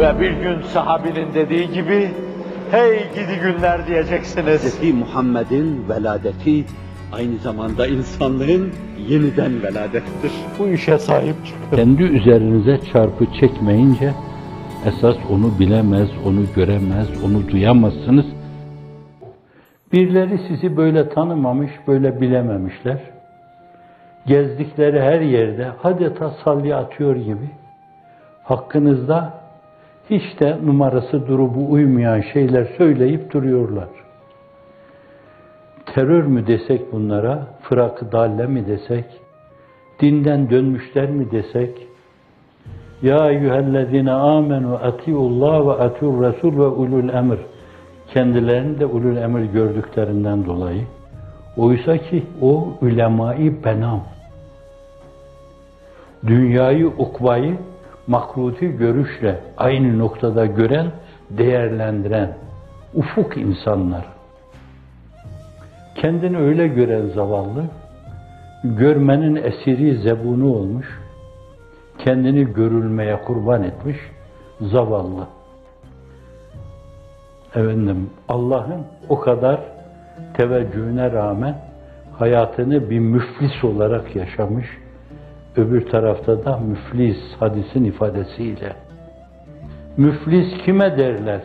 Ve bir gün sahabinin dediği gibi, hey gidi günler diyeceksiniz. Hz. Muhammed'in veladeti aynı zamanda insanlığın yeniden veladettir. Bu işe sahip çıkın. Kendi üzerinize çarpı çekmeyince esas onu bilemez, onu göremez, onu duyamazsınız. Birileri sizi böyle tanımamış, böyle bilememişler. Gezdikleri her yerde adeta salya atıyor gibi hakkınızda hiç de numarası durumu uymayan şeyler söyleyip duruyorlar. Terör mü desek bunlara, fırak dalle mi desek, dinden dönmüşler mi desek, ya eyyühellezine amenu atiullah ve atiur resul ve ulul emr. Kendilerini de ulul emir gördüklerinden dolayı. Oysa ki o ulemayı benam. Dünyayı, ukbayı makruti görüşle aynı noktada gören, değerlendiren ufuk insanlar. Kendini öyle gören zavallı, görmenin esiri zebunu olmuş, kendini görülmeye kurban etmiş zavallı. Efendim Allah'ın o kadar teveccühüne rağmen hayatını bir müflis olarak yaşamış, öbür tarafta da müflis hadisin ifadesiyle. Müflis kime derler?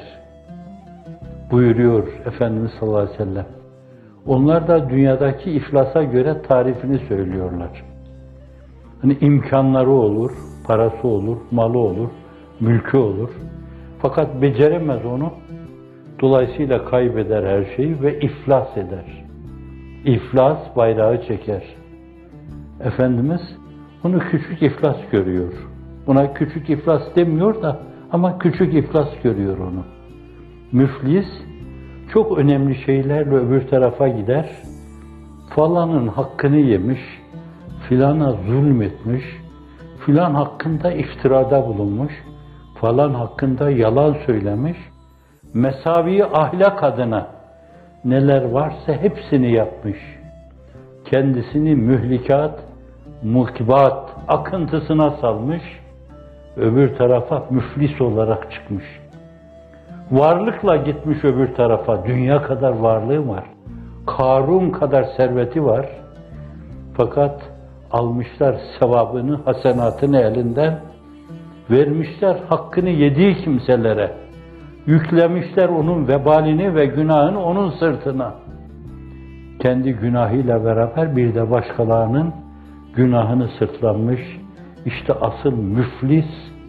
Buyuruyor Efendimiz sallallahu aleyhi ve sellem. Onlar da dünyadaki iflasa göre tarifini söylüyorlar. Hani imkanları olur, parası olur, malı olur, mülkü olur. Fakat beceremez onu. Dolayısıyla kaybeder her şeyi ve iflas eder. İflas bayrağı çeker. Efendimiz bunu küçük iflas görüyor. Buna küçük iflas demiyor da ama küçük iflas görüyor onu. Müflis çok önemli şeylerle öbür tarafa gider. Falanın hakkını yemiş, filana zulmetmiş, filan hakkında iftirada bulunmuş, falan hakkında yalan söylemiş, mesavi ahlak adına neler varsa hepsini yapmış. Kendisini mühlikat, muhkibat akıntısına salmış, öbür tarafa müflis olarak çıkmış. Varlıkla gitmiş öbür tarafa, dünya kadar varlığı var. Karun kadar serveti var. Fakat almışlar sevabını, hasenatını elinden, vermişler hakkını yediği kimselere. Yüklemişler onun vebalini ve günahını onun sırtına. Kendi günahıyla beraber bir de başkalarının günahını sırtlanmış. İşte asıl müflis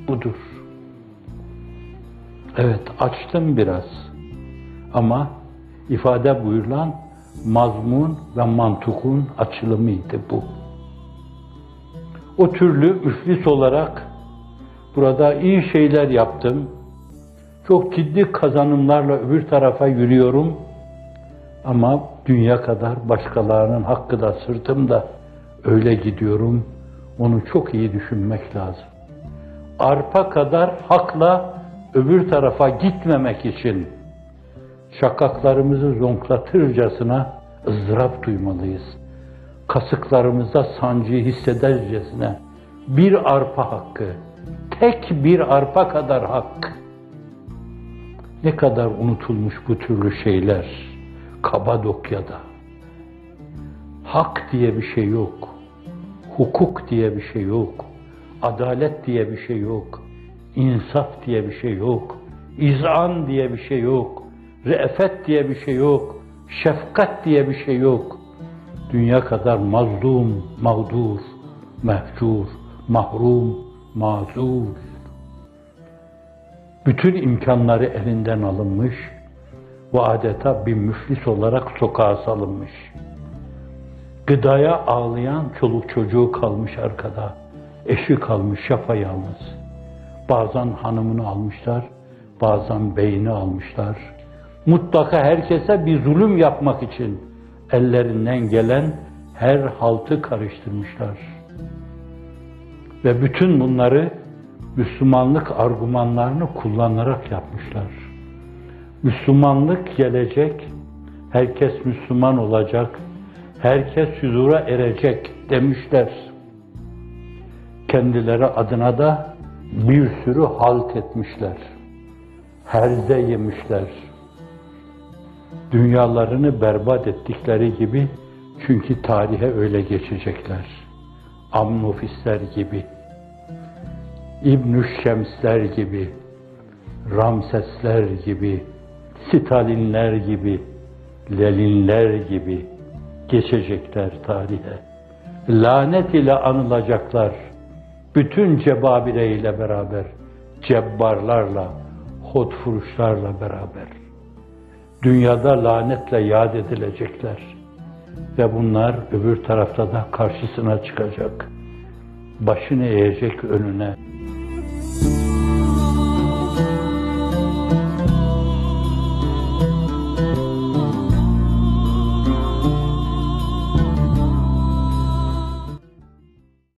budur. Evet açtım biraz. Ama ifade buyurulan mazmun ve mantukun açılımıydı bu. O türlü müflis olarak burada iyi şeyler yaptım. Çok ciddi kazanımlarla öbür tarafa yürüyorum. Ama dünya kadar başkalarının hakkı da sırtımda öyle gidiyorum. Onu çok iyi düşünmek lazım. Arpa kadar hakla öbür tarafa gitmemek için şakaklarımızı zonklatırcasına ızdırap duymalıyız. Kasıklarımızda sancıyı hissedercesine bir arpa hakkı, tek bir arpa kadar hak. Ne kadar unutulmuş bu türlü şeyler Kabadokya'da. Hak diye bir şey yok. Hukuk diye bir şey yok. Adalet diye bir şey yok. İnsaf diye bir şey yok. İzan diye bir şey yok. Re'fet diye bir şey yok. Şefkat diye bir şey yok. Dünya kadar mazlum, mağdur, mehcur, mahrum, mazur. Bütün imkanları elinden alınmış ve adeta bir müflis olarak sokağa salınmış. Gıdaya ağlayan çoluk çocuğu kalmış arkada. Eşi kalmış yapayalnız. Bazen hanımını almışlar, bazen beyni almışlar. Mutlaka herkese bir zulüm yapmak için ellerinden gelen her haltı karıştırmışlar. Ve bütün bunları Müslümanlık argümanlarını kullanarak yapmışlar. Müslümanlık gelecek, herkes Müslüman olacak, herkes huzura erecek demişler. Kendileri adına da bir sürü halt etmişler. herze yemişler. Dünyalarını berbat ettikleri gibi çünkü tarihe öyle geçecekler. Amnufisler gibi, İbn-i Şemsler gibi, Ramsesler gibi, Stalinler gibi, Leninler gibi geçecekler tarihe. Lanet ile anılacaklar. Bütün cebabire ile beraber, cebbarlarla, hotfuruşlarla beraber. Dünyada lanetle yad edilecekler. Ve bunlar öbür tarafta da karşısına çıkacak. Başını eğecek önüne.